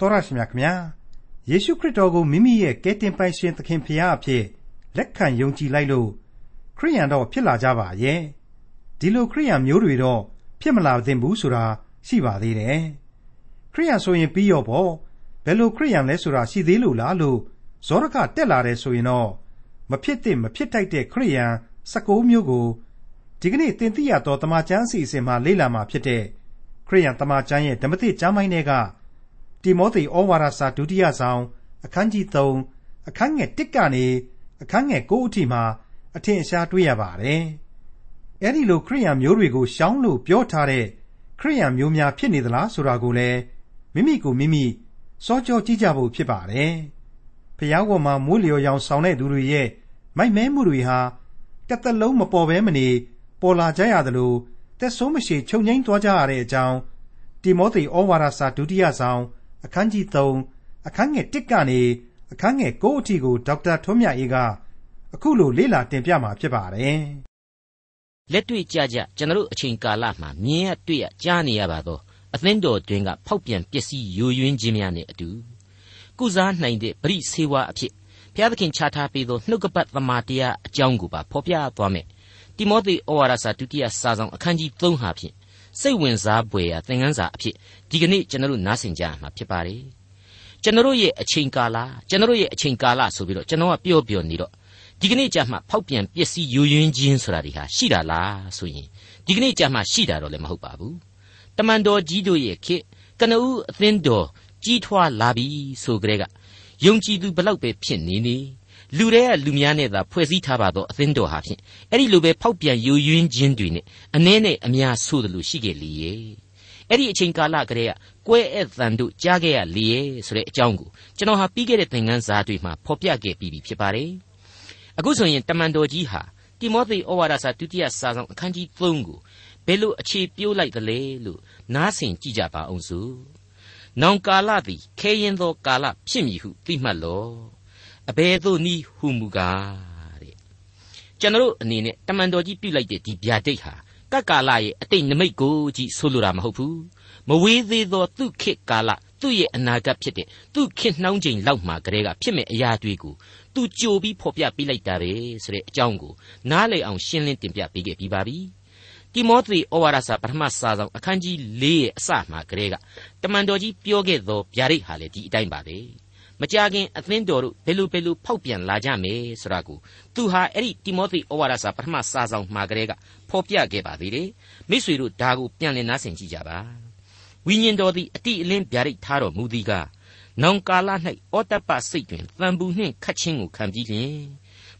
တော်ရရှိမြခင်ဗျာယေရှုခရစ်တော်ကိုမိမိရဲ့ကယ်တင်ပိုင်ရှင်သခင်ဖရာအဖြစ်လက်ခံယုံကြည်လိုက်လို့ခရိယန်တော့ဖြစ်လာကြပါရဲ့ဒီလိုခရိယန်မျိုးတွေတော့ဖြစ်မလာသင့်ဘူးဆိုတာရှိပါသေးတယ်ခရိယန်ဆိုရင်ပြီးရောပေါ့ဘယ်လိုခရိယန်လဲဆိုတာရှိသေးလို့လားလို့ဇောရကတက်လာတယ်ဆိုရင်တော့မဖြစ်သင့်မဖြစ်ထိုက်တဲ့ခရိယန်16မျိုးကိုဒီကနေ့သင်သိရသောတမန်ကျမ်းအစီအစဉ်မှာလေ့လာမှာဖြစ်တဲ့ခရိယန်တမန်ကျမ်းရဲ့ဓမ္မသစ်ကျမ်းပိုင်းတွေက တိမောသေဩဝါဒစာဒုတိယဆောင်အခန်းကြီး3အခန်းငယ်1ကနေအခန်းငယ်9အထိမှာအထင်အရှားတွေ့ရပါတယ်။အဲဒီလိုခရိယန်မျိုးတွေကိုရှောင်းလို့ပြောထားတဲ့ခရိယန်မျိုးများဖြစ်နေသလားဆိုတာကိုလည်းမိမိကိုမိမိစောကြောကြည့်ကြဖို့ဖြစ်ပါတယ်။ဖျားပေါ်မှာမိုးလျော်ရောင်ဆောင်တဲ့သူတွေရဲ့မိုက်မဲမှုတွေဟာတစ်သက်လုံးမပေါ်ဘဲမနေပေါ်လာကြရသလိုသက်ဆိုးမရှိချုပ်ငိမ့်သွားကြရတဲ့အကြောင်းတိမောသေဩဝါဒစာဒုတိယဆောင် အခန်းကြီး3အခန်းငယ်1ကနေအခန်းငယ်9အထိကိုဒေါက်တာထွန်းမြတ်အေးကအခုလိုလေ့လာတင်ပြมาဖြစ်ပါတယ်။လက်တွေ့ကြကြကျွန်တော်အချိန်ကာလမှာမြင်ရတွေ့ရကြားနေရပါတော့အသင်းတော်တွင်ကဖောက်ပြန်ပျက်စီးယိုယွင်းခြင်းများနဲ့အတူကုစားနိုင်တဲ့ပရိစေဝါအဖြစ်ဘုရားသခင်ချထားပေးသောနှုတ်ကပတ်သမာတရားအကြောင်းကိုပါဖော်ပြသွားမယ်တိမောသေဩဝါဒစာဒုတိယစာဆောင်အခန်းကြီး3ဟာဖြင့်စိတ်ဝင်စားဖွယ်ရာသင်ခန်းစာအဖြစ် ဒီကနေ့ကျွန်တော်တို့နားဆင်ကြရမှာဖြစ်ပါတယ်ကျွန်တော်ရဲ့အချိန်ကာလကျွန်တော်ရဲ့အချိန်ကာလဆိုပြီးတော့ကျွန်တော်ကပြောပြောနေတော့ဒီကနေ့ကြာမှဖောက်ပြန်ပျက်စီးယိုယွင်းခြင်းဆိုတာဒီဟာရှိတာလားဆိုရင်ဒီကနေ့ကြာမှရှိတာတော့လည်းမဟုတ်ပါဘူးတမန်တော်ကြီးတို့ရဲ့ခေကနဦးအသင်းတော်ကြီးထွားလာပြီဆိုကြတဲ့ကယုံကြည်သူဘလောက်ပဲဖြစ်နေနေလူတွေကလူများနဲ့သာဖွဲ့စည်းထားပါတော့အသင်းတော်ဟာဖြင့်အဲ့ဒီလိုပဲဖောက်ပြန်ယိုယွင်းခြင်းတွေနဲ့အနည်းနဲ့အများဆိုးတယ်လို့ရှိခဲ့လေရဲ့ အဲ့ဒီအချိန်ကာလကလေးကကွဲဧတန်တို့ကြားခဲ့ရလေရဲ့ဆိုတဲ့အကြောင်းကိုကျွန်တော်ဟာပြီးခဲ့တဲ့သင်ခန်းစာတွေမှာဖော်ပြခဲ့ပြီးပြီဖြစ်ပါတယ်အခုဆိုရင်တမန်တော်ကြီးဟာတိမောသေဩဝါဒစာဒုတိယစာဆောင်အခန်းကြီး3ကိုဘယ်လိုအခြေပြိုးလိုက်သလဲလို့နားဆင်ကြည့်ကြပါအောင်စို့နောင်ကာလသည်ခဲရင်သောကာလဖြစ်မည်ဟုသိမှတ်လော့အဘယ်သို့နည်းဟုမူကားတဲ့ကျွန်တော်အနေနဲ့တမန်တော်ကြီးပြုလိုက်တဲ့ဒီဗျာဒိတ်ဟာ ကတ်ကာလရဲ့အတိတ်နမိတ်ကိုကြည့်ဆိုလိုတာမဟုတ်ဘူးမဝေးသေးသောသူခေတ်ကာလသူ့ရဲ့အနာဂတ်ဖြစ်တဲ့သူ့ခေတ်နှောင်းချိန်လောက်မှာကလေးကဖြစ်မဲ့အရာတွေကိုသူကြိုပြီးဖော်ပြပေးလိုက်တာပဲဆိုတဲ့အကြောင်းကိုနားလည်အောင်ရှင်းလင်းတင်ပြပေးခဲ့ပြီးပါပြီတိမောသေဩဝါဒစာပထမစာဆောင်အခန်းကြီး၄ရဲ့အစမှာကလေးကတမန်တော်ကြီးပြောခဲ့သောဗျာဒိတ်ဟာလေဒီအတိုင်းပါပဲမကြခင်အသင်းတော်တို့ဘယ်လိုဘယ်လိုဖောက်ပြန်လာကြမယ်ဆိုတာကိုသူဟာအဲ့ဒီတိမောသေဩဝါဒစာပထမစာဆောင်မှာကလေးက ဖော်ပြခဲ့ပါသေးတယ်မိษွေတို့ဒါကိုပြန်လည်နားဆင်ကြည့်ကြပါဝိညာဉ်တော်သည်အတိအလင်းဗျာဒိတ်ထားတော်မူသည်ကားနောင်ကာလ၌ဩတ္တပစိတ်တွင်တန်ပူနှင့်ခတ်ခြင်းကိုခံပြီးလျှင်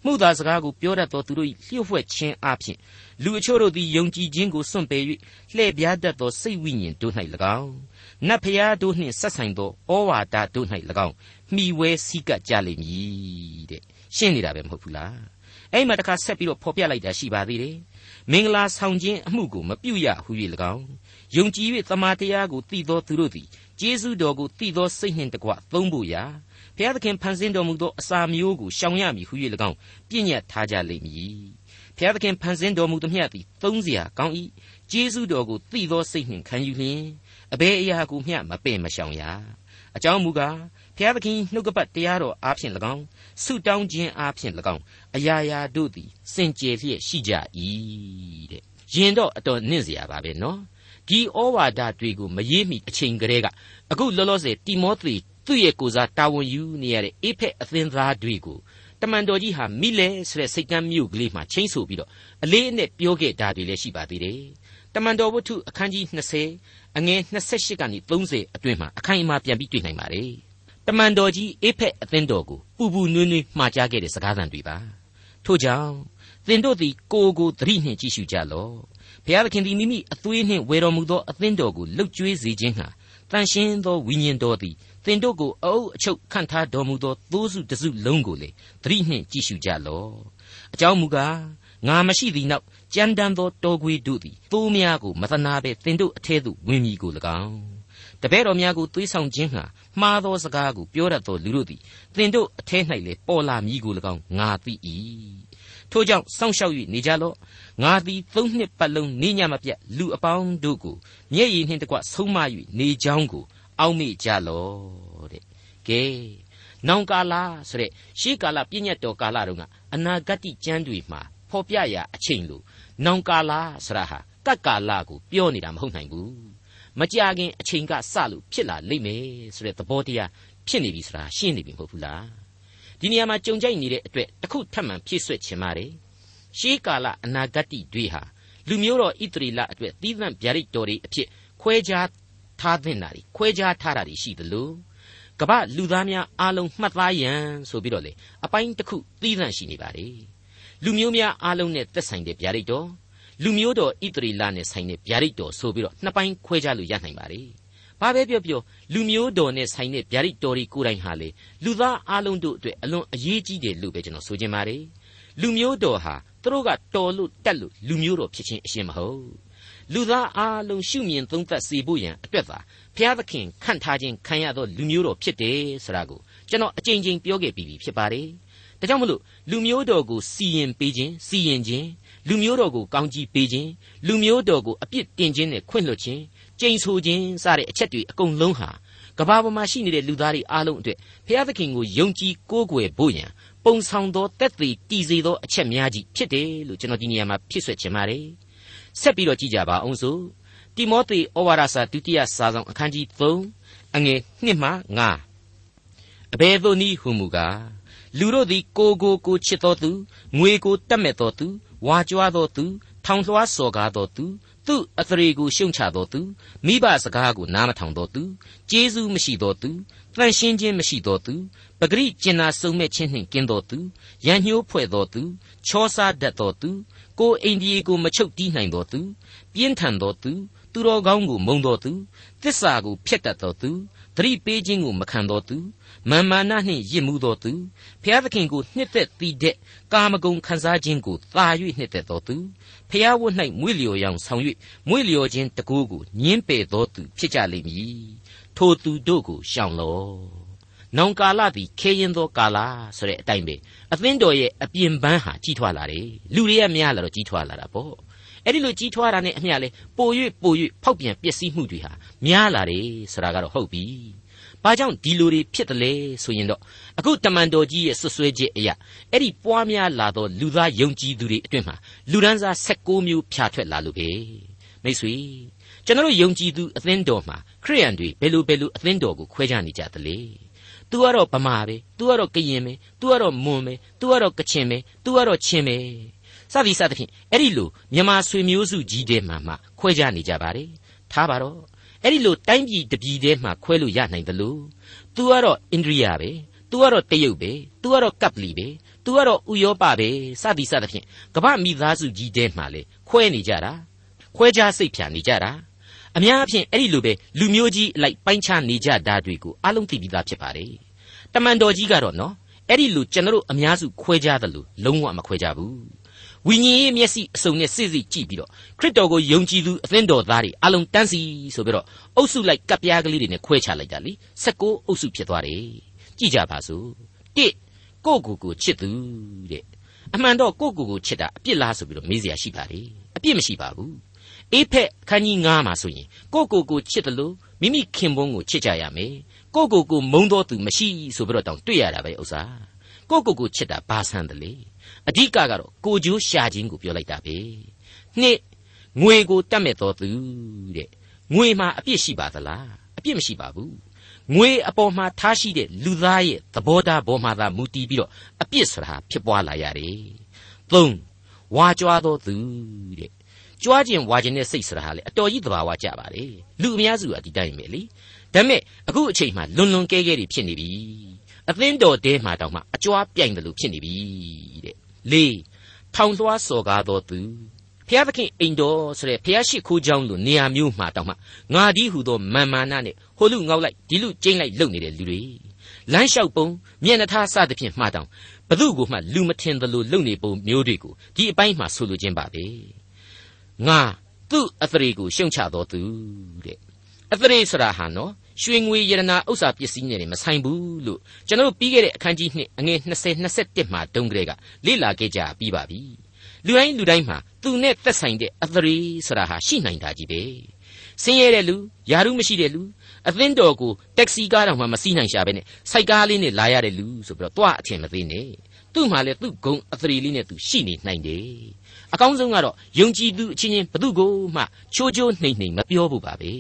မှုသာစကားကိုပြောတတ်သောသူတို့၏လျှို့ဝှက်ခြင်းအပြင်လူအချို့တို့သည်ယုံကြည်ခြင်းကိုစွန့်ပယ်၍လှည့်ပြားတတ်သောစိတ်ဝိညာဉ်တို့၌၎င်းနတ်ဖျားတို့နှင့်ဆက်ဆိုင်သောဩဝါဒတို့၌၎င်းမှီဝဲစည်းကပ်ကြလိမ့်မည်တဲ့ရှင်းနေတာပဲမဟုတ်ဘူးလား အဲ့မှာတခါဆက်ပြီးတော့ဖော်ပြလိုက်တာရှိပါသေးတယ်မင်္ဂလာဆောင်ခြင်းအမှုကိုမပြုရဟု၍၎င်းယုံကြည်၍တမာတရားကိုသိသောသူတို့သည်ကျေးဇူးတော်ကိုသိသောစိတ်နှင့်တကွသုံးဖို့ရာဘုရားသခင်ဖန်ဆင်းတော်မူသောအစာမျိုးကိုရှောင်ရမည်ဟု၍၎င်းပြည့်ညတ်ထားကြလိမ့်မည်ဘုရားသခင်ဖန်ဆင်းတော်မူသမျှသည်သုံးစရာကောင်း၏ကျေးဇူးတော်ကိုသိသောစိတ်နှင့်ခံယူလျင်အဘယ်အရာကိုမျှမပင်မရှောင်ရအကြောင်းမူကား ဘုရားသခင်နှုတ်ကပတ်တရားတော်အားဖြင့်၎င်းဆုတောင်းခြင်းအားဖြင့်၎င်းအရာရာတို့သည်စင်ကြယ်လျက်ရှိကြ၏တဲ့ယင်တော့အတော်နင့်เสียပါပဲနော်ဒီဩဝါဒတွေကိုမရေးမိအချိန်ကလေးကအခုလောလောဆယ်တိမောသေသူ့ရဲ့ကိုစားတာဝန်ယူနေရတဲ့အေဖက်အသင်းသားတွေကိုတမန်တော်ကြီးဟာမိလဲဆိုတဲ့စိတ်ကမ်းမြို့ကလေးမှာချင်းဆိုပြီးတော့အလေးအနက်ပြောခဲ့တာတွေလည်းရှိပါသေးတယ်တမန်တော်ဝတ္ထုအခန်းကြီး20အငယ်28ကနေ30အတွင်းမှာအခိုင်အမာပြန်ပြီးတွေ့နိုင်ပါတယ် တမန်တော်ကြီးအေဖက်အသင်းတော်ကိုပူပူနွေးနွေးမှားကြားခဲ့တဲ့စကားသံတွေပါထို့ကြောင့်သင်တို့သည်ကိုကိုသတိနှင့်ကြည့်ရှုကြလော့ဘုရားသခင်သည်မိမိအသွေးနှင့်ဝယ်တော်မူသောအသင်းတော်ကိုလှုပ်ကြွေးစေခြင်းဟာတန်ရှင်းသောဝိညာဉ်တော်သည်သင်တို့ကိုအအုပ်အချုပ်ခန့်ထားတော်မူသောသိုးစုတစုလုံးကိုလေသတိနှင့်ကြည့်ရှုကြလော့အကြောင်းမူကားငါမရှိသည်နောက်ကြမ်းတမ်းသောတောခွေးတို့သည်သိုးများကိုမသနာဘဲသင်တို့အထဲသို့ဝင်မည်ကို၎င်း တပည့်တော်များကိုသွေးဆောင်ခြင်းဟာမှားသောစကားကိုပြောတတ်သောလူတို့သည်သင်တို့အထဲ၌လေပေါ်လာမည်ကို၎င်းငါသိ၏ထို့ကြောင့်စောင့်ရှောက်၍နေကြလော့ငါသည်သုံးနှစ်ပတ်လုံးနေညမပြတ်လူအပေါင်းတို့ကိုမျက်ရည်နှင့်တကွဆုံးမ၍နေကြောင်းကိုအောက်မေ့ကြလော့ကဲနောင်ကာလဆိုတဲ့ရှေးကာလပြည့်ညတ်တော်ကာလတုန်းကအနာဂတ်ကျမ်းတွေမှာဖော်ပြရာအချိန်လို့နောင်ကာလဆိုတာဟာကတ်ကာလကိုပြောနေတာမဟုတ်နိုင်ဘူး မကြခင်အချိန်ကစလို့ဖြစ်လာလိမ့်မယ်ဆိုတဲ့သဘောတရားဖြစ်နေပြီဆိုတာရှင်းနေပြီမဟုတ်ဘူးလားဒီနေရာမှာကြုံကြိုက်နေတဲ့အတွက်တခုထပ်မံဖြည့်ဆွတ်ချင်ပါတယ်ရှေးကာလအနာဂတ်တွေဟာလူမျိုးတော်ဣသရေလအတွက်သီးသန့်ဗျာဒိတ်တော်တွေအဖြစ်ခွဲခြားထားသင့်တာတွေခွဲခြားထားတာတွေရှိသလိုကမ္ဘာလူသားများအားလုံးမှတ်သားရန်ဆိုပြီးတော့လေအပိုင်းတစ်ခုသီးသန့်ရှိနေပါလေလူမျိုးများအားလုံးနဲ့သက်ဆိုင်တဲ့ဗျာဒိတ်တော် လူမျိုးတော်ဣသရေလနဲ့ဆိုင်တဲ့ဗျာဒိတ်တော်ဆိုပြီးတော့နှစ်ပိုင်းခွဲခြားလို့ရနိုင်ပါလေဘာပဲပြောပြောလူမျိုးတော်နဲ့ဆိုင်တဲ့ဗျာဒိတ်တော်တွေကိုယ်တိုင်ဟာလေလူသားအားလုံးတို့အတွက်အလွန်အရေးကြီးတယ်လို့ပဲကျွန်တော်ဆိုချင်ပါတယ်လူမျိုးတော်ဟာသူတို့ကတော်လို့တက်လို့လူမျိုးတော်ဖြစ်ခြင်းအရှင်းမဟုတ်လူသားအားလုံးရှုမြင်သုံးသပ်စေဖို့ရန်အတွက်သာဘုရားသခင်ခန့်ထားခြင်းခံရသောလူမျိုးတော်ဖြစ်တယ်ဆိုတာကိုကျွန်တော်အကြိမ်ကြိမ်ပြောခဲ့ပြီးပြီဖြစ်ပါတယ်ဒါကြောင့်မလို့လူမျိုးတော်ကိုစီရင်ပေးခြင်းစီရင်ခြင်း လူမျိုးတော်ကိုကောင်းကြီးပေးခြင်းလူမျိုးတော်ကိုအပြစ်တင်ခြင်းနဲ့ခွင့်လွှတ်ခြင်းကြိမ်ဆိုခြင်းစတဲ့အချက်တွေအကုန်လုံးဟာကဘာပေါ်မှာရှိနေတဲ့လူသားတွေအားလုံးအတွက်ဘုရားသခင်ကိုယုံကြည်ကိုးကွယ်ဖို့ရန်ပုံဆောင်သောတက်သေးတည်စေသောအချက်များကြီးဖြစ်တယ်လို့ကျွန်တော်ဒီနေရာမှာဖြစ်ဆွဲချင်ပါတယ်ဆက်ပြီးတော့ကြည့်ကြပါအောင်စို့တိမောသေဩဝါဒစာဒုတိယစာဆောင်အခန်းကြီး3အငယ်1မှ9အဘယ်သို့နည်းဟုမူကားလူတို့သည်ကိုကိုကိုချစ်တော်သူငွေကိုတတ်မဲ့တော်သူ ဝါကြွားတော်သူထောင်လွှားစော်ကားတော်သူသူ့အသရေကိုရှုံချတော်သူမိဘစကားကိုနားမထောင်တော်သူကျေးဇူးမရှိတော်သူတန်ရှင်းခြင်းမရှိတော်သူပဂရိကျင်နာစုံမဲ့ခြင်းနှင့်ကင်းတော်သူရန်ညှိုးဖွဲ့တော်သူချောစားတတ်တော်သူကိုအိန္ဒိယကိုမချုပ်တီးနိုင်တော်သူပြင်းထန်တော်သူသူတော်ကောင်းကိုမုံတော်သူတစ္ဆာကိုဖျက်တတ်တော်သူ သတိပေးခြင်းကိုမခံတော်သူမာမာနနှင့်ရစ်မှုတော်သူဖျားသခင်ကိုနှစ်သက်တည်တဲ့ကာမဂုဏ်ခံစားခြင်းကိုသာ၍နှစ်သက်တော်သူဖျားဝတ်၌မွေ့လျော်ရောင်ဆောင်၍မွေ့လျော်ခြင်းတကူကိုညင်းပယ်တော်သူဖြစ်ကြလိမ့်မည်ထိုသူတို့ကိုရှောင်လော့နောင်ကာလသည်ခေရင်သောကာလဆိုတဲ့အတိုင်းပဲအသင်းတော်ရဲ့အပြင်ပန်းဟာကြီးထွားလာတယ်လူတွေကများလာတော့ကြီးထွားလာတာပေါ့ အဲ့ဒီလိုကြီးထွားတာနဲ့အမျှလဲပို၍ပို၍ဖောက်ပြန်ပျက်စီးမှုတွေဟာများလာတယ်ဆိုတာကတော့ဟုတ်ပြီဘာကြောင့်ဒီလိုတွေဖြစ်တယ်လဲဆိုရင်တော့အခုတမန်တော်ကြီးရဲ့ဆွဆွဲချက်အရာအဲ့ဒီပွားများလာသောလူသားယုံကြည်သူတွေအတွင်းမှာလူဒန်းစား16မျိုးဖြာထွက်လာလို့ပဲမိတ်ဆွေကျွန်တော်ယုံကြည်သူအသင်းတော်မှာခရိယန်တွေဘယ်လိုဘယ်လိုအသင်းတော်ကိုခွဲခြားနေကြသလဲ။ तू ကတော့ဗမာပဲ။ तू ကတော့ကရင်ပဲ။ तू ကတော့မွန်ပဲ။ तू ကတော့ကချင်ပဲ။ तू ကတော့ချင်းပဲ။ စသည်စသဖြင့်အဲ့ဒီလိုမြန်မာဆွေမျိုးစုကြီးတဲ့မှာမှခွဲခြားနေကြပါတယ်။ထားပါတော့အဲ့ဒီလိုတိုင်းပြည်တပြည်တည်းမှာခွဲလို့ရနိုင်တယ်လို့ तू ကတော့အိန္ဒြိယပဲ။ तू ကတော့တရုတ်ပဲ။ तू ကတော့ကပ်ပလီပဲ။ तू ကတော့ဥရောပပဲစသည်စသဖြင့်ကမ္ဘာမိသားစုကြီးတဲမှာလေခွဲနေကြတာခွဲခြားစိတ်ဖြာနေကြတာအများအပြားအဲ့ဒီလိုပဲလူမျိုးကြီးအလိုက်ပိုင်းခြားနေကြတာတွေကိုအလုံးသိပြီးသားဖြစ်ပါတယ်တမန်တော်ကြီးကတော့နော်အဲ့ဒီလိုကျွန်တော်တို့အများစုခွဲခြားတယ်လို့လုံးဝမခွဲခြားဘူး ဝိညာဉ်ရေးမျက်စိအစုံနဲ့စစ်စစ်ကြည့်ပြီးတော့ခရစ်တော်ကိုယုံကြည်သူအသင်းတော်သားတွေအလုံးတန်းစီဆိုပြီးတော့အုပ်စုလိုက်ကပ်ပြားကလေးတွေနဲ့ခွဲခြားလိုက်တာလ ी16 အုပ်စုဖြစ်သွားတယ်ကြည့်ကြပါစို့1ကိုကိုကိုချစ်သူတဲ့အမှန်တော့ကိုကိုကိုချစ်တာအပြစ်လားဆိုပြီးတော့မေးစရာရှိပါလေအပြစ်မရှိပါဘူးအေးဖက်ခန်းကြီး9မှာဆိုရင်ကိုကိုကိုချစ်တယ်လို့မိမိခင်ပွန်းကိုချစ်ကြရမယ်ကိုကိုကိုမုန်းတော်သူမရှိဆိုပြီးတော့တောင်တွေ့ရတာပဲဥစ္စာကိုကိုကိုချစ်တာဘာဆန်းတယ်လေ အဓိကကတော့ကိုကျိုးရှာခြင်းကိုပြောလိုက်တာပဲနှစ်ငွေကိုတတ်မဲ့တော်သူတဲ့ငွေမှာအပြစ်ရှိပါသလားအပြစ်မရှိပါဘူးငွေအပေါ်မှာထားရှိတဲ့လူသားရဲ့သဘောထားပေါ်မှာသာမူတည်ပြီးတော့အပြစ်ဆိုတာဖြစ်ပွားလာရတယ်သုံးဝါကြွားတော်သူတဲ့ကြွားခြင်းဝါခြင်းနဲ့စိတ်ဆိုတာဟာလေအတော်ကြီးသဘာဝကျပါလေလူအများစုကဒီတိုင်းပဲလေဒါပေမဲ့အခုအချိန်မှလွန်လွန်ကဲကဲတွေဖြစ်နေပြီအသင်းတော်တဲမှာတောင်မှအကြွားပြိုင်တယ်လို့ဖြစ်နေပြီတဲ့ လေးထောင်လွှားစော်ကားတော်သူဖျားသခင်အိမ်တော်ဆိုတဲ့ဖျားရှိခိုးကြောင်းလို့နေရာမျိုးမှာတောင်မှငါဒီဟုသောမာမာနနဲ့ဟိုလူငေါက်လိုက်ဒီလူကျိမ့်လိုက်လုပ်နေတဲ့လူတွေလမ်းလျှောက်ပုံမျက်နှာထားစသဖြင့်မှားတောင်ဘသူကိုမှလူမထင်သလိုလုပ်နေပုံမျိုးတွေကိုဒီအပိုင်းမှာဆိုလိုခြင်းပါပဲငါသူ့အသရေကိုရှုံချတော်သူတဲ့အသရေဆိုတာဟာနော် ရွှေငွေရတနာဥစ္စာပစ္စည်းနဲ့မဆိုင်ဘူးလို့ကျွန်တော်ပြီးခဲ့တဲ့အခန်းကြီး2အငယ်20 21မှာတုန်းကလေးကလေ့လာခဲ့ကြပြီးပါပြီလူတိုင်းလူတိုင်းမှာသူနဲ့သက်ဆိုင်တဲ့အသရေဆိုတာဟာရှိနိုင်တာကြီးပဲဆင်းရဲတဲ့လူယာရုမရှိတဲ့လူအသင်းတော်ကိုတက်ဆီကားတော့မှမစီးနိုင်ရှာပဲနဲ့စိုက်ကားလေးနဲ့လာရတဲ့လူဆိုပြီးတော့တွားအထင်မသေးနဲ့သူ့မှာလည်းသူ့ဂုံအသရေလေးနဲ့သူရှိနေနိုင်တယ်အကောင်းဆုံးကတော့ယုံကြည်သူအချင်းချင်းဘသူကိုမှချိုးချိုးနှိမ့်နှိမ့်မပြောဘူးပါပဲ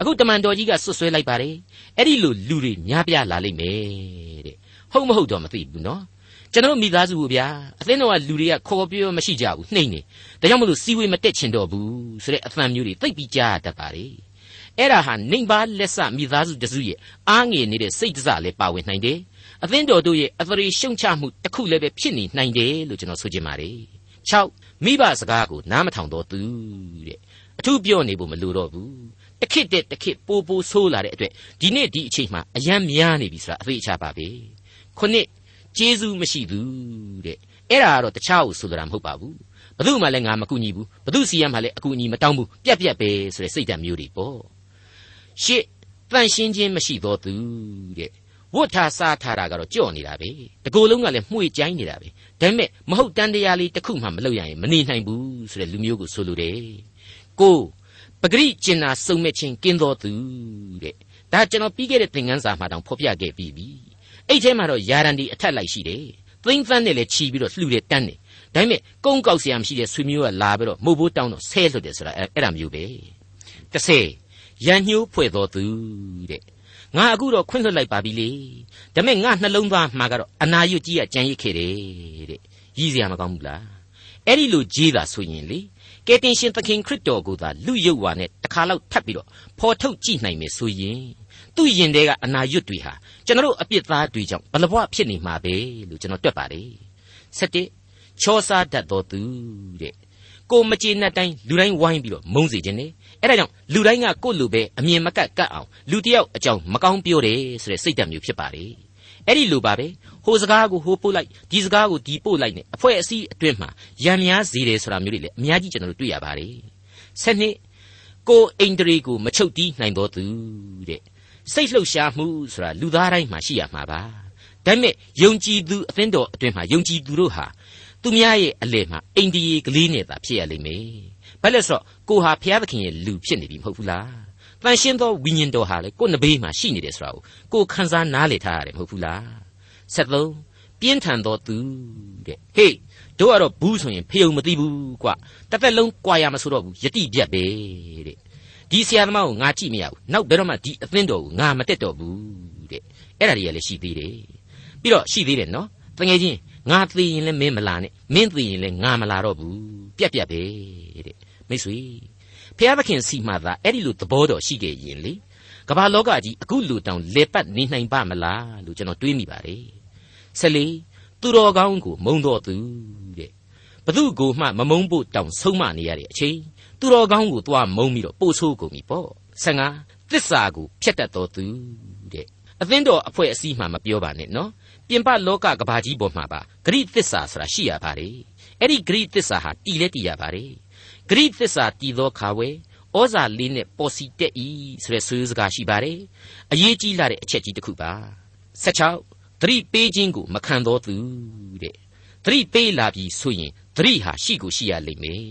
အခုတမန်တော်ကြီးကဆွဆွဲလိုက်ပါတယ်အဲ့ဒီလိုလူတွေများပြားလာလိမ့်မယ်တဲ့ဟုတ်မဟုတ်တော့မသိဘူးနော်ကျွန်တော်မိသားစုဗျာအသင်းတော်ကလူတွေကခေါ်ပြောမရှိကြဘူးနှိမ့်နေဒါကြောင့်မလို့စီဝေးမတက်ချင်တော့ဘူးဆိုတဲ့အသံမျိုးတွေသိပ်ပြီးကြားရတတ်ပါလေအဲ့ဒါဟာနှိမ်ပါလက်ဆမိသားစုတစုရဲ့အားငယ်နေတဲ့စိတ်တစလည်းပါဝင်နိုင်တယ်အသင်းတော်တို့ရဲ့အသရေရှုံချမှုတစ်ခုလည်းပဲဖြစ်နေနိုင်တယ်လို့ကျွန်တော်ဆိုချင်ပါတယ်6မိဘစကားကိုနားမထောင်တော့သူတဲ့အထူးပြောနေဖို့မလိုတော့ဘူး တခစ်တဲ့တခစ်ပိုပိုဆိုးလာတဲ့အတွက်ဒီနေ့ဒီအချိန်မှာအယံများနေပြီဆိုတာအသေးချပါပဲခုနှစ်ကျေးဇူးမရှိဘူးတဲ့အဲ့ဒါကတော့တခြားကိုဆိုတာမဟုတ်ပါဘူးဘသူမှလည်းငါမကူညီဘူးဘသူစီရမှလည်းအကူအညီမတောင်းဘူးပြက်ပြက်ပဲဆိုတဲ့စိတ်ဓာတ်မျိုးတွေပေါ့ရှစ်တန်ရှင်းခြင်းမရှိသောသူတဲ့ဝတ်ထားစားထားတာကတော့ကြော့နေတာပဲတကူလုံးကလည်းမှုေ့ကြိုင်းနေတာပဲဒါပေမဲ့မဟုတ်တန်တရားလေးတစ်ခုမှမလုပ်ရရင်မနေနိုင်ဘူးဆိုတဲ့လူမျိုးကိုဆိုလိုတယ်ကို ပဂရိကျင်နာစုံမဲ့ချင်းကင်းတော်သူတဲ့ဒါကျွန်တော်ပြီးခဲ့တဲ့သင်ခန်းစာမှာတောင်ဖော်ပြခဲ့ပြီးပြီအဲ့ထဲမှာတော့ယာရန်ဒီအထက်လိုက်ရှိတယ်သိမ့်သန်းနဲ့လည်းခြီးပြီးတော့လှူတယ်တန်းတယ်ဒါပေမဲ့ကုန်းကောက်ဆရာမရှိတဲ့ဆွေမျိုးကလာပြီးတော့မှုတ်ဘိုးတောင်းတော့ဆဲလွတ်တယ်ဆိုတာအဲ့ဒါမျိုးပဲ30ရန်ညှိုးဖွဲ့တော်သူတဲ့ငါအခုတော့ခွင့်လွှတ်လိုက်ပါပြီလေဒါပေမဲ့ငါနှလုံးသားမှာကတော့အနာရွတ်ကြီးကကြံရစ်ခဲ့တယ်တဲ့ရည်စရာမကောင်းဘူးလားအဲ့ဒီလိုကြီးတာဆိုရင်လေ ကယ်တင်ရှင်သခင်ခရစ်တော်ကိုသာလူယုတ်ဝါနဲ့တခါလောက်ထပ်ပြီးတော့ဖော်ထုတ်ကြည့်နိုင်မယ်ဆိုရင်သူ့ရင်ထဲကအနာရွတ်တွေဟာကျွန်တော်တို့အပြစ်သားတွေကြောင့်ဘလဘွားဖြစ်နေမှာပဲလို့ကျွန်တော်တွက်ပါတယ်7ချောစားတတ်တော်သူတဲ့ကိုမကျေနပ်တိုင်းလူတိုင်းဝိုင်းပြီးတော့မုန်းစေခြင်းနဲ့အဲ့ဒါကြောင့်လူတိုင်းကကိုယ့်လူပဲအမြင်မကတ်ကတ်အောင်လူတယောက်အကြောင်းမကောင်းပြောတယ်ဆိုတဲ့စိတ်ဓာတ်မျိုးဖြစ်ပါတယ် အဲ့ဒီလိုပါပဲဟိုစကားကိုဟိုပို့လိုက်ဒီစကားကိုဒီပို့လိုက်နဲ့အဖွဲ့အစည်းအတွင်းမှာရံများစေတယ်ဆိုတာမျိုးတွေလည်းအများကြီးကျွန်တော်တို့တွေ့ရပါတယ်ဆက်နှစ်ကိုအိန္ဒြေကိုမချုပ်တီးနိုင်တော်သူတဲ့စိတ်လှုပ်ရှားမှုဆိုတာလူသားတိုင်းမှာရှိရမှာပါဒါပေမဲ့ယုံကြည်သူအသင်းတော်အတွင်းမှာယုံကြည်သူတို့ဟာသူများရဲ့အလယ်မှာအိန္ဒိယကလေးနဲ့သာဖြစ်ရလိမ့်မယ်ဘာလဲဆိုတော့ကိုဟာဘုရားသခင်ရဲ့လူဖြစ်နေပြီမဟုတ်ဘူးလား တန်ရှင်းသောဝိညာဉ်တော်ဟာလေကိုယ်နဘေးမှာရှိနေတယ်ဆိုတာကိုကိုခန်းစားနားလေထားရတယ်မဟုတ်ဘူးလား73ပြင်းထန်သောသူတဲ့ဟေးတို့ကတော့ဘူးဆိုရင်ဖယုံမသိဘူးကွာတစ်သက်လုံးကြွာရမဆိုတော့ဘူးယတိပြတ်ပဲတဲ့ဒီဆရာသမားကိုငါကြည့်မရဘူးနောက်ဘယ်တော့မှဒီအသင်းတော်ကိုငါမတက်တော့ဘူးတဲ့အဲ့ဒါတွေကလည်းရှိသေးတယ်ပြီးတော့ရှိသေးတယ်နော်တကယ်ချင်းငါသိရင်လည်းမင်းမလာနဲ့မင်းသိရင်လည်းငါမလာတော့ဘူးပြက်ပြက်ပဲတဲ့မိတ်ဆွေ ဖျားသခင်စီမှသာအဲ့ဒီလိုသဘောတော်ရှိခဲ့ရင်လေကမ္ဘာလောကကြီးအခုလူတောင်လေပတ်နေနိုင်ပါမလားလို့ကျွန်တော်တွေးမိပါတယ်ဆက်လေသူတော်ကောင်းကိုမုံတော်သူတဲ့ဘသူကိုမှမမုံဖို့တောင်ဆုံးမနေရတဲ့အချိန်သူတော်ကောင်းကိုသွားမုံပြီးတော့ပို့ဆိုးကုန်ပြီပေါ့ဆန်ကသစ္စာကိုဖျက်တတ်တော်သူတဲ့အသင်းတော်အဖွဲ့အစည်းမှမပြောပါနဲ့နော်ပြင်ပလောကကဘာကြီးပေါ်မှာပါဂရိသစ္စာဆိုတာရှိရပါတယ်အဲ့ဒီဂရိသစ္စာဟာတည်လဲတည်ရပါတယ် ဂရိသစ္စာတည်သောခါဝဲဩဇာလေးနဲ့ပေါ်စီတက်ဤဆိုတဲ့ဆွေးစကားရှိပါတယ်အရေးကြီးလာတဲ့အချက်ကြီးတစ်ခုပါ16သတိပေးခြင်းကိုမခံတော်သူတဲ့သတိပေးလာပြီဆိုရင်သတိဟာရှိကိုရှိရလိမ့်မယ်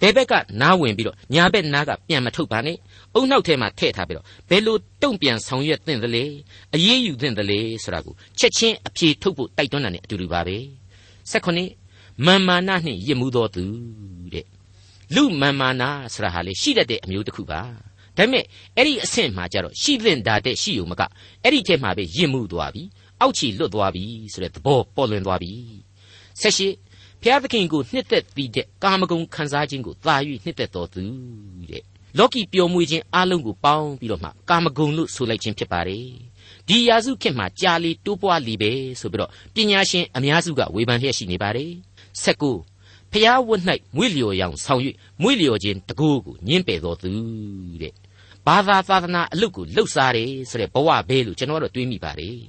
ဘယ်ဘက်ကနားဝင်ပြီးတော့ညာဘက်နားကပြန်မထုတ်ပါနဲ့အုံနောက်ထဲမှာထည့်ထားပြီးတော့ဘယ်လိုတုံ့ပြန်ဆောင်ရွက်သင့်သလဲအရေးယူသင့်သလဲဆိုတာကိုချက်ချင်းအဖြေထုတ်ဖို့တိုက်တွန်းတာ ਨੇ အတူတူပါပဲ၁၈မာမာနနှင့်ရစ်မှုသောသူတဲ့ လူမာမာနာဆိုတာဟာလေရှိတတ်တဲ့အမျိုးတစ်ခုပါဒါပေမဲ့အဲ့ဒီအဆင့်မှာကျတော့ရှိသင့်တာတဲ့ရှိုံမကအဲ့ဒီထဲမှာပဲရစ်မှုသွားပြီအောက်ချီလွတ်သွားပြီဆိုတဲ့သဘောပေါ်လွင်သွားပြီဆက်ရှိဖျားသခင်ကိုနှစ်သက်ပြီးတဲ့ကာမဂုဏ်ခံစားခြင်းကိုသာ၍နှစ်သက်တော်သူတဲ့လောကီပျော်မွေ့ခြင်းအလုံးကိုပေါင်းပြီးတော့မှကာမဂုဏ်လို့ဆိုလိုက်ခြင်းဖြစ်ပါတယ်ဒီရာစုခေတ်မှာကြာလီတိုးပွားလီပဲဆိုပြီးတော့ပညာရှင်အများစုကဝေဖန်လျက်ရှိနေပါတယ်ဆက်ကို ဖျားဝတ်၌မွေ့လျော်ရောင်ဆောင်၍မွေ့လျော်ခြင်းတကူကိုညင်းပယ်တော်သူတဲ့ဘာသာသာသနာအလုတ်ကိုလှုပ်ရှားတယ်ဆိုတဲ့ဘဝဘဲလို့ကျွန်တော်တို့တွေးမိပါတယ်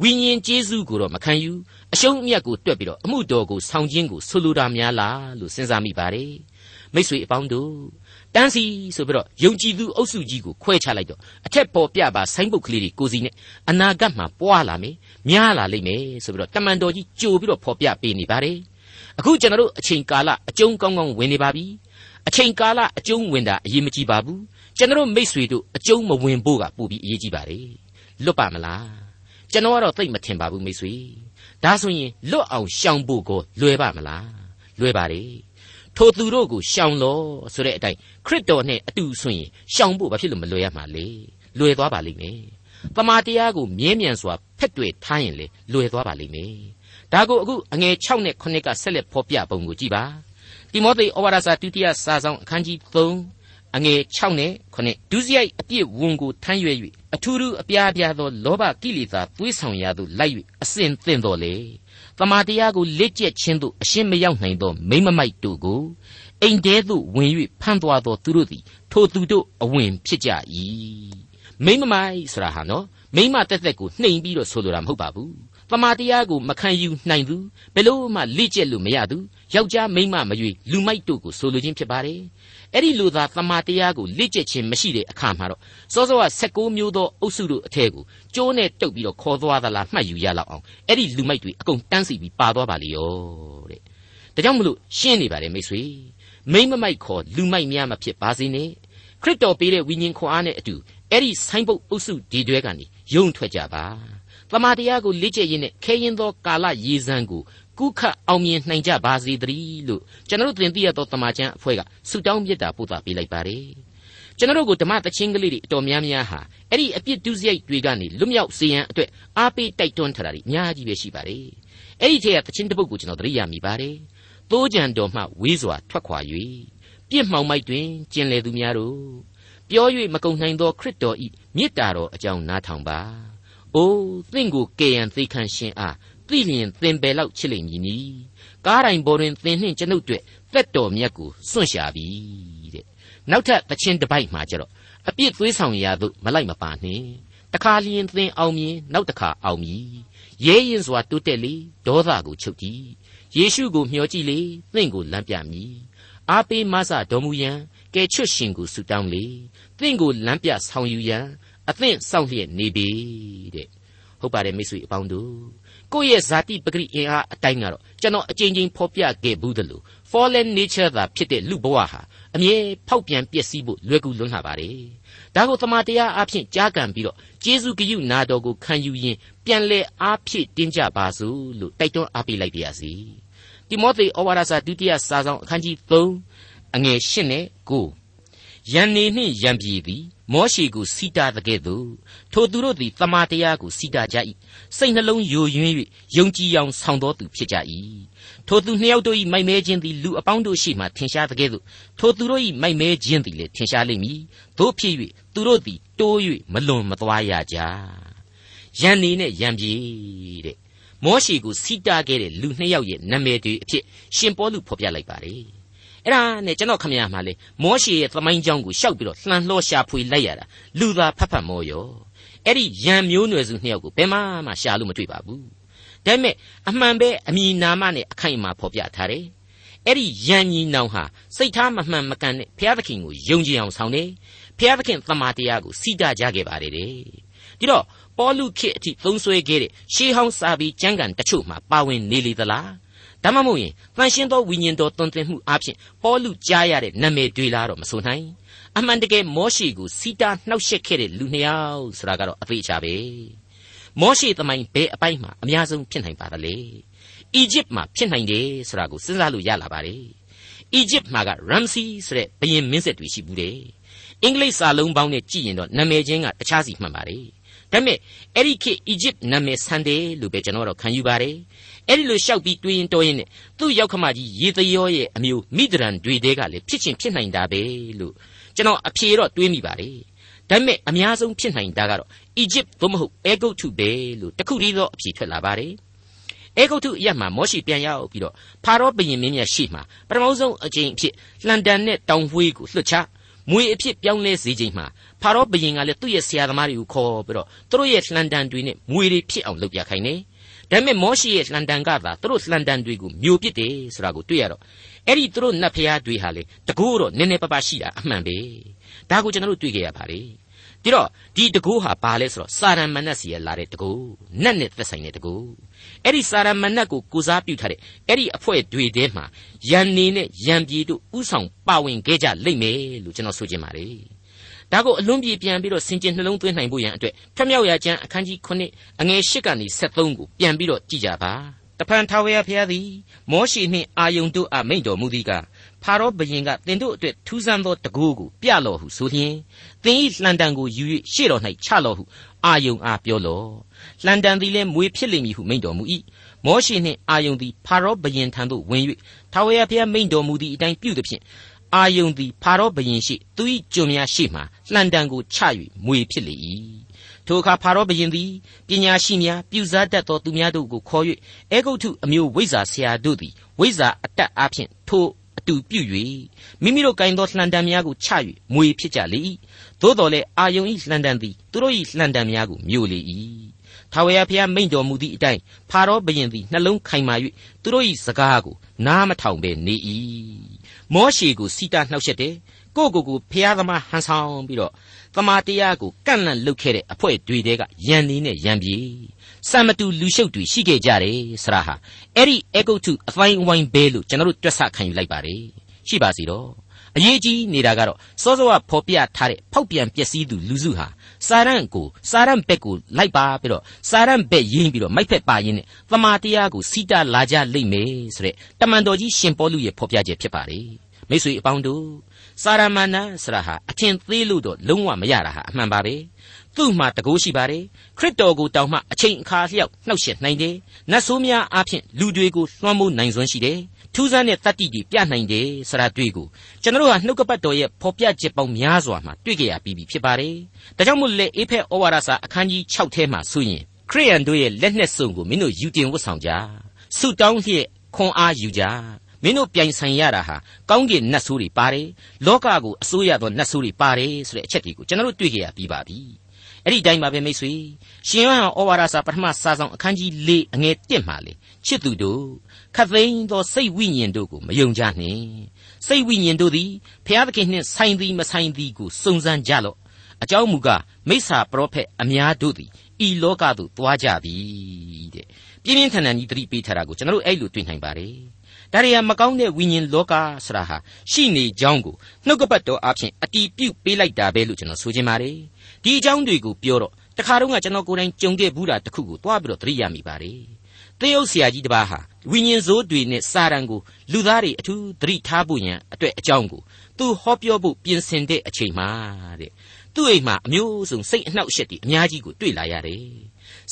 ဝိညာဉ်ကျေးဇူးကိုတော့မခံယူအရှုံးအမြတ်ကိုတွက်ပြီးတော့အမှုတော်ကိုဆောင်ခြင်းကိုဆိုလိုတာများလားလို့စဉ်းစားမိပါတယ်မိတ်ဆွေအပေါင်းတို့တန်းစီဆိုပြီးတော့ယုံကြည်သူအုပ်စုကြီးကိုခွဲချလိုက်တော့အထက်ပေါ်ပြပါဆိုင်းပုတ်ကလေးတွေကိုစီနဲ့အနာဂတ်မှာပွားလာမယ်များလာလိမ့်မယ်ဆိုပြီးတော့တမန်တော်ကြီးကြိုပြီးတော့ဖော်ပြပေးနေပါတယ် အခုကျွန်တော်တို့အချိန်ကာလအကျုံးကောင်းကောင်းဝင်နေပါပြီအချိန်ကာလအကျုံးဝင်တာအရေးမကြီးပါဘူးကျွန်တော်မိษွေတို့အကျုံးမဝင်ဖို့ကပိုပြီးအရေးကြီးပါတယ်လွတ်ပါမလားကျွန်တော်ကတော့သိမထင်ပါဘူးမိษွေဒါဆိုရင်လွတ်အောင်ရှောင်ဖို့ကိုလွယ်ပါမလားလွယ်ပါတယ်ထိုသူတို့ကိုရှောင်လို့ဆိုတဲ့အတိုင်းခရစ်တော်နဲ့အတူဆိုရင်ရှောင်ဖို့ဘာဖြစ်လို့မလွယ်ရမှာလဲလွယ်သွားပါလိမ့်မယ်တမာတရားကိုမြဲမြံစွာဖက်တွေထားရင်လေလွယ်သွားပါလိမ့်မယ် ဒါကိုအခုအငယ်6နဲ့9ကဆက်လက်ဖော်ပြပုံကိုကြည့်ပါတိမောသေဩဝါဒစာဒုတိယစာဆောင်အခန်းကြီး3အငယ်6နဲ့9ဒုစရိုက်အပြစ်ဝန်ကိုထမ်းရွယ်၍အထူးထူးအပြားပြားသောလောဘကိလေသာသွေးဆောင်ရာသို့လိုက်၍အစဉ်သင့်တော်လေတမာတရားကိုလက်ကျက်ခြင်းသို့အရှင်းမရောက်နိုင်သောမိမမိုက်တို့ကိုအိမ်တဲသို့ဝင်၍ဖမ်းသွားသောသူတို့သည်ထိုသူတို့အဝင်ဖြစ်ကြ၏မိမမိုက်ဆိုတာဟာနော်မိမတက်တက်ကိုနှိမ်ပြီးတော့ဆိုလိုတာမဟုတ်ပါဘူး တမာတရားကိုမခံယူနိုင်သူဘယ်လို့မှလေ့ကျက်လို့မရသူယောက်ျားမိန်းမမရွေလူမိုက်တို့ကိုဆိုလိုခြင်းဖြစ်ပါတယ်အဲ့ဒီလိုသာတမာတရားကိုလေ့ကျက်ခြင်းမရှိတဲ့အခါမှာတော့စောစောက16မျိုးသောအုပ်စုတို့အထက်ကိုကျိုးနဲ့တုပ်ပြီးတော့ခေါ်သွားသလားမှတ်ယူရလောက်အောင်အဲ့ဒီလူမိုက်တွေအကုန်တန်းစီပြီးပါသွားပါလေရောတဲ့ဒါကြောင့်မလို့ရှင်းနေပါတယ်မိတ်ဆွေမိမ့်မမိုက်ခေါ်လူမိုက်များမဖြစ်ပါစေနဲ့ခရစ်တော်ပေးတဲ့ဝိညာဉ်ခွန်အားနဲ့အတူအဲ့ဒီဆိုင်ပုတ်အုပ်စုဒီတွဲကနေယုံထွက်ကြပါ တမာတရားကိုလေ့ကျက်ရင်းနဲ့ခဲရင်သောကာလရေစံကိုကုခတ်အောင်မြင်နိုင်ကြပါစေတည်းလို့ကျွန်တော်တို့သင်သိရသောတမန်ကျမ်းအဖွဲ့ကဆုတောင်းမြတ်တာပို့တာပေးလိုက်ပါတယ်ကျွန်တော်တို့ကိုဓမ္မသချင်းကလေးတွေအတော်များများဟာအဲ့ဒီအပြစ်ဒုစရိုက်တွေကနေလွတ်မြောက်စေရန်အတွက်အားပေးတိုက်တွန်းထားတာတွေအများကြီးပဲရှိပါတယ်အဲ့ဒီထဲကသချင်းတစ်ပုဒ်ကိုကျွန်တော်သတိရမိပါတယ်သိုးကြံတော်မှဝေးစွာထွက်ခွာ၍ပြစ်မှောင်မိုက်တွင်ကျင်လေသူများတို့ပြော၍မကုန်နိုင်သောခရစ်တော်ဤမေတ္တာတော်အကြောင်းနားထောင်ပါ။ အိုးသင်ကိုကယ်ရန်သိခံရှင်အားသိလျင်သင်ပယ်လောက်ချစ်လိမ့်မည်နီကားတိုင်ပေါ်တွင်သင်နှင့်ကျွန်ုပ်တို့သက်တော်မြတ်ကိုစွန့်ရှာပြီတဲ့နောက်ထပ်တခြင်းတစ်ပိုက်မှာကျတော့အပြစ်သွေးဆောင်ရာသို့မလိုက်မပါနှင့်တခါလျင်သင်အောင်မြင်နောက်တခါအောင်မည်ရဲရင်စွာတိုးတက်လေဒေါသကိုချုပ်တည်ယေရှုကိုမျှော်ကြည့်လေသင်ကိုလမ်းပြမည်အားပေးမဆတော်မူရန်ကဲချွတ်ရှင်ကိုဆုတောင်းလေသင်ကိုလမ်းပြဆောင်ယူရန် အသင့်စောင့်လျက်နေပြီတဲ့ဟုတ်ပါတယ်မိတ်ဆွေအပေါင်းတို့ကိုယ့်ရဲ့ဇာတိပဂရိအင်အားအတိုင်းကတော့ကျွန်တော်အကြိမ်ကြိမ်ဖော်ပြခဲ့ဘူးသလို fallen nature သာဖြစ်တဲ့လူဘဝဟာအမြဲဖောက်ပြန်ပျက်စီးဖို့လွယ်ကူလွန်းလာပါတယ်။ဒါကိုသမာတရားအဖြစ်ကြားကန်ပြီးတော့ကျေးဇူးဂရုနာတော်ကိုခံယူရင်ပြန်လဲအားဖြည့်တင်းကြပါစို့လို့တိုက်တွန်းအားပေးလိုက်ပါရစေ။တိမောသေဩဝါဒစာဒုတိယစာဆောင်အခန်းကြီး3အငယ်8နဲ့9 ယန်နေနှင့်ယံပြည်သည်မောရှိကိုစီတာတဲ့ကဲ့သို့ထိုသူတို့သည်တမန်တရားကိုစီတာကြ၏စိတ်နှလုံးယိုယွင်း၍ယုံကြည်အောင်ဆောင်တော်သူဖြစ်ကြ၏ထိုသူနှစ်ယောက်တို့၏မိုက်မဲခြင်းသည်လူအပေါင်းတို့ရှိမှထင်ရှားတဲ့ကဲ့သို့ထိုသူတို့၏မိုက်မဲခြင်းသည်လည်းထင်ရှားလိမ့်မည်တို့ဖြစ်၍သူတို့သည်တိုး၍မလွန်မသွားရကြယန်နေနဲ့ယံပြည်တဲ့မောရှိကိုစီတာခဲ့တဲ့လူနှစ်ယောက်ရဲ့နာမည်တွေအဖြစ်ရှင်ပေါလုဖော်ပြလိုက်ပါတယ် အဲ့ဒါနဲ့ကျွန်တော်ခမရမှာလေမောရှေရဲ့သမိုင်းကြောင်းကိုရှောက်ပြီးတော့လှန်လှောရှာဖွေလိုက်ရတာလူသာဖတ်ဖတ်မောရောအဲ့ဒီရံမျိုးနွယ်စုနှစ်ယောက်ကိုဘယ်မှမှရှာလို့မတွေ့ပါဘူးဒါပေမဲ့အမှန်ပဲအမိနာမနဲ့အခိုင်အမာဖော်ပြထားတယ်အဲ့ဒီယန်ကြီးနောင်ဟာစိတ်ထားမမှန်မကန်နဲ့ဘုရားသခင်ကိုယုံကြည်အောင်ဆောင်တယ်ဘုရားသခင်သမာတရားကိုစီတာကြခဲ့ပါတယ်တဲ့ဒီတော့ပေါလုခေတ်အထိသုံးဆွဲခဲ့တဲ့ရှေးဟောင်းစာပေကျမ်းဂန်တချို့မှာပါဝင်နေလေသလား ဒါမှမဟုတ်ရင်တန်ရှင်းသောဝိညာဉ်တော်တွင်တင်မှုအပြင်ပေါလုကြားရတဲ့နာမည်တွေလားတော့မဆိုနိုင်အမှန်တကယ်မောရှိကိုစီတာနှောက်ယှက်ခဲ့တဲ့လူနှစ်ယောက်ဆိုတာကတော့အသေးချာပဲမောရှိသမိုင်းဘယ်အပိုင်းမှာအများဆုံးဖြစ်နိုင်ပါသလဲအီဂျစ်မှာဖြစ်နိုင်တယ်ဆိုတာကိုစဉ်းစားလို့ရလာပါတယ်အီဂျစ်မှာကရမ်စီဆိုတဲ့ဘုရင်မင်းဆက်တွေရှိဘူးတယ်အင်္ဂလိပ်စာလုံးပေါင်းနဲ့ကြည့်ရင်တော့နာမည်ချင်းကတခြားစီမှန်ပါတယ်ဒါပေမဲ့အဲ့ဒီခေတ်အီဂျစ်နာမည်ဆန်တယ်လို့ပဲကျွန်တော်တို့ခံယူပါတယ် အဲ့ဒီလိုလျှောက်ပြီးတွေးရင်တော်ရင်နဲ့သူ့ရောက်ခမကြီးရေသရောရဲ့အမျိုးမိဒရန်တွေတဲကလည်းဖြစ်ချင်းဖြစ်နိုင်တာပဲလို့ကျွန်တော်အဖြေတော့တွေးမိပါတယ်ဒါပေမဲ့အများဆုံးဖြစ်နိုင်တာကတော့အီဂျစ်သို့မဟုတ်အဲဂုတ်ထုပဲလို့တခုတည်းသောအဖြေထွက်လာပါတယ်အဲဂုတ်ထုအရက်မှာမောရှိပြန်ရောက်ပြီးတော့ဖာရောဘုရင်မင်းမြတ်ရှိမှာပထမဆုံးအကြိမ်အဖြစ်လန်ဒန်နဲ့တောင်ဝှေးကိုလွှတ်ချမွေအဖြစ်ပြောင်းလဲစေချိန်မှာဖာရောဘုရင်ကလည်းသူ့ရဲ့ဆရာသမားတွေကိုခေါ်ပြီးတော့သူတို့ရဲ့လန်ဒန်တွေနဲ့မွေတွေဖြစ်အောင်လုပ်ပြခိုင်းတယ် ဒါပေမဲ့မောရှိရဲ့လှန်တန်ကသာသူတို့လှန်တန်တွေကိုမျိုးပစ်တယ်ဆိုတာကိုတွေ့ရတော့အဲ့ဒီသူတို့နတ်ဖျားတွေဟာလေတကူတော့နည်းနည်းပါးပါးရှိတာအမှန်ပဲဒါကိုကျွန်တော်တို့တွေ့ကြရပါတယ်ဒီတော့ဒီတကူဟာဘာလဲဆိုတော့စာရမဏတ်စီရလာတဲ့တကူနတ်နဲ့သက်ဆိုင်တဲ့တကူအဲ့ဒီစာရမဏတ်ကိုကိုစားပြုထားတဲ့အဲ့ဒီအဖွဲ့တွေထဲမှာယန်နေနဲ့ယန်ပြည်တို့ဥဆောင်ပါဝင်ခဲ့ကြလိမ့်မယ်လို့ကျွန်တော်ဆိုချင်ပါတယ် ဒါကိုအလွန်ပြေပြန်ပြီးတော့စင်ကျင်နှလုံးသွင်းနိုင်ဖို့ရန်အတွက်ဖျက်မြောက်ရာကျမ်းအခန်းကြီး9အငယ်8ကနေ73ကိုပြန်ပြီးတော့ကြည့်ကြပါတဖန်ထာဝရဘုရားသည်မောရှိနှင့်အာယုန်တို့အားမိန့်တော်မူသည်ကဖာရောဘုရင်ကသင်တို့အတွက်ထူးဆန်းသောတကူကိုပြလော့ဟုဆိုလျင်သင်၏လှန်တံကိုယူ၍ရှေ့တော်၌ချလော့ဟုအာယုန်အားပြောလော့လှန်တံသည်လည်းမွေဖြစ်လိမ့်မည်ဟုမိန့်တော်မူ၏မောရှိနှင့်အာယုန်သည်ဖာရောဘုရင်ထံသို့ဝင်၍ထာဝရဘုရားမိန့်တော်မူသည့်အတိုင်းပြုသဖြင့် အာယုန်သည်ဖာရောဘုရင်ရှိသူ၏ကျွန်များရှိမှလှန်တံကိုချ၍မွေဖြစ်လေ၏ထိုအခါဖာရောဘုရင်သည်ပညာရှိများပြူစားတတ်သောသူများတို့ကိုခေါ်၍အေဂုတ်ထုအမျိုးဝိဇ္ဇာဆရာတို့သည်ဝိဇ္ဇာအတတ်အဖျင်ထိုအတူပြု၍မိမိတို့ကင်သောလှန်တံများကိုချ၍မွေဖြစ်ကြလေ၏သို့တော်လည်းအာယုန်၏လှန်တံသည်သူတို့၏လှန်တံများကိုမျိုးလေ၏ ထာဝရဘုရားမိန့်တော်မူသည့်အတိုင်းဖာရောဘုရင်သည်နှလုံးခိုင်မာ၍သူတို့၏စကားကိုနားမထောင်ဘဲနေ၏မောရှေကိုစီတာနှောက်ရက်တယ်ကိုကိုကိုဖျားသမားဟန်ဆောင်ပြီးတော့သမာတရားကိုကန့်လန့်လုပ်ခဲ့တဲ့အဖွဲ့တွေတဲကယန်နေနဲ့ယန်ပြေစံမတူလူရှုပ်တွေရှိခဲ့ကြတယ်ဆရာဟာအဲ့ဒီအေဂုတ်ထုအပိုင်းအဝိုင်းဘဲလို့ကျွန်တော်တို့တွက်ဆခံယူလိုက်ပါတယ်ရှိပါစီတော့ အရေးကြီးနေတာကတော့စောစောကဖော်ပြထားတဲ့ဖောက်ပြန်ပျက်စီးသူလူစုဟာစာရန်ကိုစာရန်ဘက်ကိုလိုက်ပါပြီးတော့စာရန်ဘက်ရင်းပြီးတော့မိုက်ဖက်ပါရင်းနဲ့သမာတရားကိုစီတာလာကြလိမ့်မယ်ဆိုတဲ့တမန်တော်ကြီးရှင်ပေါလုရဲ့ဖော်ပြချက်ဖြစ်ပါတယ်မိတ်ဆွေအပေါင်းတို့စာရမဏေဆရာဟာအထင်သေးလို့တော့လုံးဝမရတာဟာအမှန်ပါပဲသူ့မှာတကိုးရှိပါတယ်ခရစ်တော်ကိုတောင်မှအချိန်အခါလျောက်နှောက်ယှက်နိုင်တယ်နတ်ဆိုးများအားဖြင့်လူတွေကိုလွှမ်းမိုးနိုင်စွမ်းရှိတယ် ထူးဆန်းတဲ့တတ္တိတွေပြနိုင်တယ်ဆရာတွေ့ကိုကျွန်တော်တို့ဟာနှုတ်ကပတ်တော်ရဲ့ဖော်ပြချက်ပေါင်းများစွာမှာတွေ့ကြရပြီးပြီဖြစ်ပါတယ်ဒါကြောင့်မို့လေအေဖက်ဩဝါဒစာအခန်းကြီး6ထဲမှာဆိုရင်ခရိယန်တို့ရဲ့လက်နှက်စုံကိုမင်းတို့ယူတင်ဝတ်ဆောင်ကြဆုတောင်းလျက်ခွန်အားယူကြမင်းတို့ပြိုင်ဆိုင်ရတာဟာကောင်းကင်နတ်ဆိုးတွေပါတယ်လောကကိုအစိုးရသောနတ်ဆိုးတွေပါတယ်ဆိုတဲ့အချက်တွေကိုကျွန်တော်တို့တွေ့ကြရပြီးပါပြီအဲ့ဒီတိုင်းပါပဲမိတ်ဆွေရှင်ယောဟန်ဩဝါဒစာပထမစာဆောင်အခန်းကြီး၄အငယ်1မှာလေချစ်သူတို့ ခတ်သိမ်းသောစိတ်ဝိညာဉ်တို့ကိုမယုံကြနှင့်စိတ်ဝိညာဉ်တို့သည်ဘုရားသခင်နှင့်ဆိုင်သည်မဆိုင်သည်ကိုစုံစမ်းကြလော့အကြောင်းမူကားမိစ္ဆာပရောဖက်အများတို့သည်ဤလောကသို့သွားကြပြီတဲ့ပြင်းပြင်းထန်ထန်ကြီးသတိပေးထားတာကိုကျွန်တော်တို့အဲ့လိုတွေ့နိုင်ပါတယ်ဒါရီယာမကောင်းတဲ့ဝိညာဉ်လောကဆိုတာဟာရှိနေကြောင်းကိုနှုတ်ကပတ်တော်အဖြစ်အတီးပြုတ်ပေးလိုက်တာပဲလို့ကျွန်တော်ဆိုချင်ပါတယ်ဒီအကြောင်းတွေကိုပြောတော့တခါတော့ကကျွန်တော်ကိုယ်တိုင်ကြုံခဲ့ဘူးတာတခုကိုတွားပြီးတော့သတိရမိပါတယ် သေယုတ်ဆရာကြီးတစ်ပါးဟာဝိညာဉ်စိုးတွေနဲ့စာရန်ကိုလူသားတွေအထူးသတိထားဖို့ရန်အတွက်အကြောင်းကိုသူဟောပြောဖို့ပြင်ဆင်တဲ့အချိန်မှာတဲ့သူ့အိမ်မှာအမျိုးစုံစိတ်အနှောက်အယှက်တွေအများကြီးကိုတွေ့လာရတယ်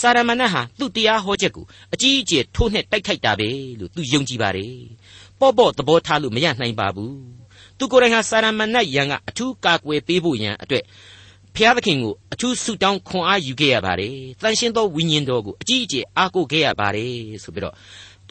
စာရမဏတ်ဟာသူ့တရားဟောချက်ကိုအကြီးအကျယ်ထိုးနှက်တိုက်ခိုက်တာပဲလို့သူယုံကြည်ပါတယ်ပေါ့ပေါ့သဘောထားလို့မရနိုင်ပါဘူးသူကိုယ်တိုင်ဟာစာရမဏတ်ယံကအထူးကာကွယ်ပေးဖို့ရန်အတွက် ဖျားသခင်ကိုအထူးဆုတောင်းခွန်အားယူခဲ့ရပါတယ်။တန်ရှင်းသောဝိညာဉ်တော်ကိုအကြီးအကျယ်အားကိုးခဲ့ရပါတယ်ဆိုပြီးတော့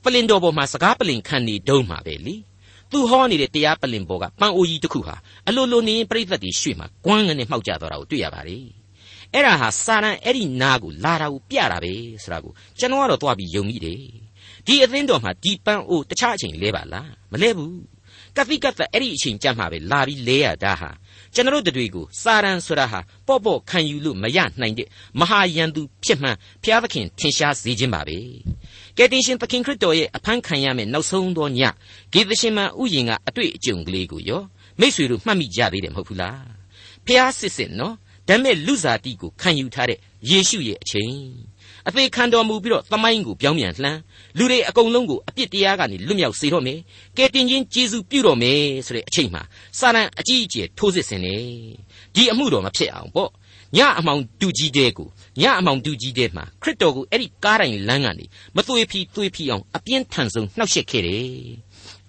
ပလင်တော်ပေါ်မှာစကားပလင်ခံနေတုံးမှာပဲလေ။သူဟောနေတဲ့တရားပလင်ပေါ်ကပန်းအိုကြီးတစ်ခုဟာအလိုလိုနေရင်ပြိဿတ်တီရွှေ့မှာကွမ်းငနဲ့မှောက်ကျသွားတာကိုတွေ့ရပါတယ်။အဲ့ဒါဟာစာရန်အဲ့ဒီနာကိုလာတာကိုပြတာပဲဆိုတာကိုကျွန်တော်ကတော့တွားပြီးယုံမိတယ်။ဒီအသင်းတော်မှာဒီပန်းအိုတခြားအချိန်လဲပါလားမလဲဘူး။ကတိကတ်အဲ့ဒီအချိန်ကြမှာပဲလာပြီးလဲရတာဟာ ကျွန်တော်တို့တွေကိုစာရန်ဆိုတာဟာပေါ့ပေါ့ခံယူလို့မရနိုင်တဲ့မဟာယန်သူဖြစ်မှန်ဘုရားသခင်ထင်ရှားစေခြင်းပါပဲကယ်တင်ရှင်သခင်ခရစ်တော်ရဲ့အဖမ်းခံရမယ့်နောက်ဆုံးသောညဂေသရှင်မန်ဥယျင်ကအတွေ့အကြုံကလေးကိုရောမိษွေတို့မှတ်မိကြသေးတယ်မဟုတ်ဘူးလားဘုရားစစ်စစ်နော်ဒါမဲ့လူစားတိကိုခံယူထားတဲ့ယေရှုရဲ့အချိန် အသေးခံတော်မူပြီးတော့သမိုင်းကိုပြောင်းပြန်လှမ်းလူတွေအကုန်လုံးကိုအပြစ်တရားကနေလွတ်မြောက်စေတော့မယ်ကဲတင်ချင်းကျေးဇူးပြုတော်မယ်ဆိုတဲ့အချိန်မှာစာရန်အကြီးအကျယ်ထိုးစစ်ဆင်နေဒီအမှုတော်မဖြစ်အောင်ပေါ့ညအမောင်တူကြီးတဲ့ကိုညအမောင်တူကြီးတဲ့မှာခရစ်တော်ကိုအဲ့ဒီကားတိုင်လမ်းကနေမသွေးဖီသွေးဖီအောင်အပြင်းထန်ဆုံးနှောက်ယှက်ခဲ့တယ်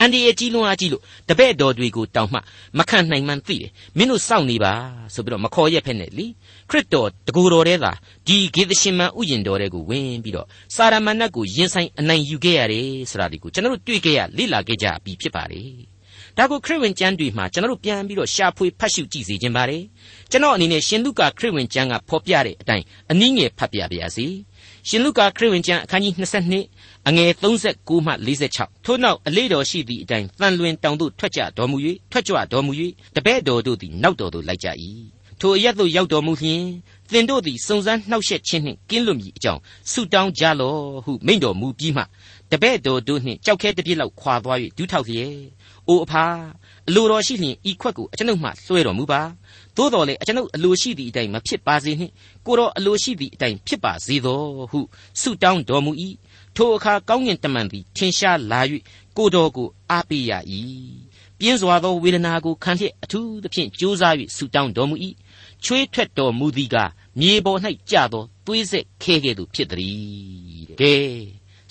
အန်ဒီရဲ့ကြီးလွန်အားကြီးလို့တပည့်တော်တွေကိုတောင်းမှမခံနိုင်မှန်းသိတယ်မင်းတို့စောင့်နေပါဆိုပြီးတော့မခေါ်ရက်ဖက်နဲ့လीခရစ်တော်တကူတော်တဲ့သာဒီဂေသရှင်မန်ဥယျင်တော်တဲ့ကိုဝင်ပြီးတော့စာရမဏတ်ကိုရင်ဆိုင်အနိုင်ယူခဲ့ရတယ်ဆိုတာဒီကိုကျွန်တော်တို့တွေ့ခဲ့ရလေ့လာခဲ့ကြပြီဖြစ်ပါတယ်ဒါကိုခရစ်ဝင်ကျမ်းတွေမှာကျွန်တော်တို့ပြန်ပြီးတော့ရှာဖွေဖတ်ရှုကြည့်စေခြင်းပါတယ်ကျွန်တော်အနေနဲ့ရှင်လုကာခရစ်ဝင်ကျမ်းကဖော်ပြတဲ့အတိုင်းအနည်းငယ်ဖတ်ပြပါရစေ ရှင်လုကာခရစ်ဝင်ကျမ်းအခန်းကြီး22အငယ်39မှ46ထို့နောက်အလေးတော်ရှိသည့်အတိုင်းတန်လွင်တောင်သို့ထွက်ကြတော်မူ၍ထွက်ကြွတော်မူ၍တပည့်တော်တို့သည်နောက်တော်သို့လိုက်ကြ၏ထိုအရက်သို့ရောက်တော်မူလျှင်သင်တို့သည်စုံစမ်းနှောက်ယှက်ခြင်းနှင့်ကင်းလွတ်မည်အကြောင်းဆုတောင်းကြလော့ဟုမိန့်တော်မူပြီးမှတပည့်တော်တို့နှင့်ကြောက်ခဲတစ်ပြစ်လောက်ခွာသွား၍ဒူးထောက်လျက်အိုအဖာအလိုတော်ရှိလျင်ဤခွက်ကိုအကျွန်ုပ်မှလွှဲတော်မူပါ သို့တော်လည်းကျွန်ုပ်အလိုရှိသည့်အတိုင်းမဖြစ်ပါစေနှင့်ကိုတော်အလိုရှိသည့်အတိုင်းဖြစ်ပါစေသောဟုဆုတောင်းတော်မူ၏ထိုအခါကောင်းကင်တမန်သည်ထင်ရှားလာ၍ကိုတော်ကိုအားပေးရ၏ပြင်းစွာသောဝေဒနာကိုခံလျက်အထူးသဖြင့်ကြိုးစား၍ဆုတောင်းတော်မူ၏ချွေးထွက်တော်မူသည်ကမြေပေါ်၌ကျသောသွေးဆက်ခဲကဲ့သို့ဖြစ်သည်ကဲ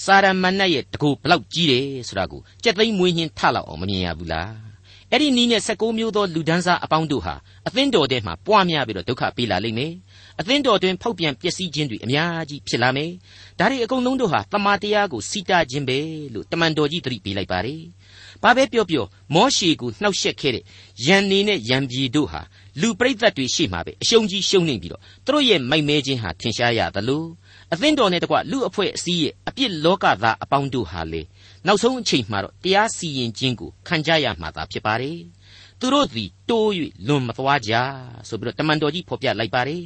စာရမဏေရဲ့တကူဘလောက်ကြီးတယ်ဆိုတာကိုကြက်သိမ်းမွေးညင်းထလောက်အောင်မမြင်ရဘူးလား အဲ့ဒီနီးနဲ့16မျိုးသောလူဒန်းစားအပေါင်းတို့ဟာအသင်းတော်ထဲမှာပွားများပြီးတော့ဒုက္ခပေးလာလိမ့်မယ်အသင်းတော်တွင်ဖောက်ပြန်ပျက်စီးခြင်းတွေအများကြီးဖြစ်လာမယ်ဒါတွေအကုန်လုံးတို့ဟာတမန်တရားကိုစီတာခြင်းပဲလို့တမန်တော်ကြီးသတိပေးလိုက်ပါတယ်ဘာပဲပြောပြောမောရှေကိုနှောက်ယှက်ခဲ့တဲ့ယန်နေနဲ့ယန်ပြေတို့ဟာလူပရိသတ်တွေရှေ့မှာပဲအရှုံးကြီးရှုံးနေပြီးတော့သူတို့ရဲ့မိုက်မဲခြင်းဟာထင်ရှားရသလို အသင်းတော်နဲ့တကွလူအဖွဲ့အစည်းရဲ့အပြစ်လောကသားအပေါင်းတို့ဟာလေနောက်ဆုံးအချိန်မှာတော့တရားစီရင်ခြင်းကိုခံကြရမှာသာဖြစ်ပါတယ်သူတို့သည်တိုး၍လွန်မသွားကြဆိုပြီးတော့တမန်တော်ကြီးဖော်ပြလိုက်ပါတယ်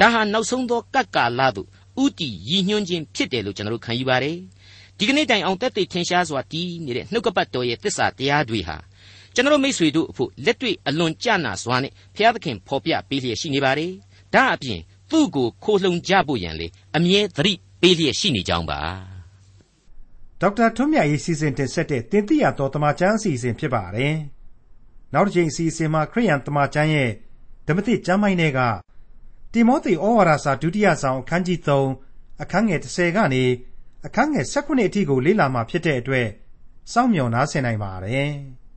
ဒါဟာနောက်ဆုံးသောကပ်ကာလသို့ဥတီရည်ညွှန်းခြင်းဖြစ်တယ်လို့ကျွန်တော်တို့ခံယူပါတယ်ဒီကနေ့တိုင်အောင်တက်တည်ထင်ရှားစွာတည်နေတဲ့နှုတ်ကပတ်တော်ရဲ့သစ္စာတရားတွေဟာကျွန်တော်မိษွေတို့အဖို့လက်တွေ့အလွန်ကြနာစွာနဲ့ဘုရားသခင်ဖော်ပြပေးလျက်ရှိနေပါတယ်ဒါအပြင် သူ့ကိုခိုလှုံကြဖို့ရန်လေအမြဲသတိပေးလျက်ရှိနေကြောင်းပါဒေါက်တာထွန်းမြတ်ရေးစီစဉ်တင်ဆက်တဲ့တင်ပြတော်တမချန်းအစီအစဉ်ဖြစ်ပါတယ်နောက်တစ်ချိန်အစီအစဉ်မှာခရိယန်တမချန်းရဲ့ဓမ္မတိကျမ်းပိုင်းတွေကတိမောသေဩဝါဒစာဒုတိယဆောင်အခန်းကြီး3အခန်းငယ်30ကနေအခန်းငယ်18အထိကိုလေ့လာမှာဖြစ်တဲ့အတွက်စောင့်မျှော်နားဆင်နိုင်ပါတယ်။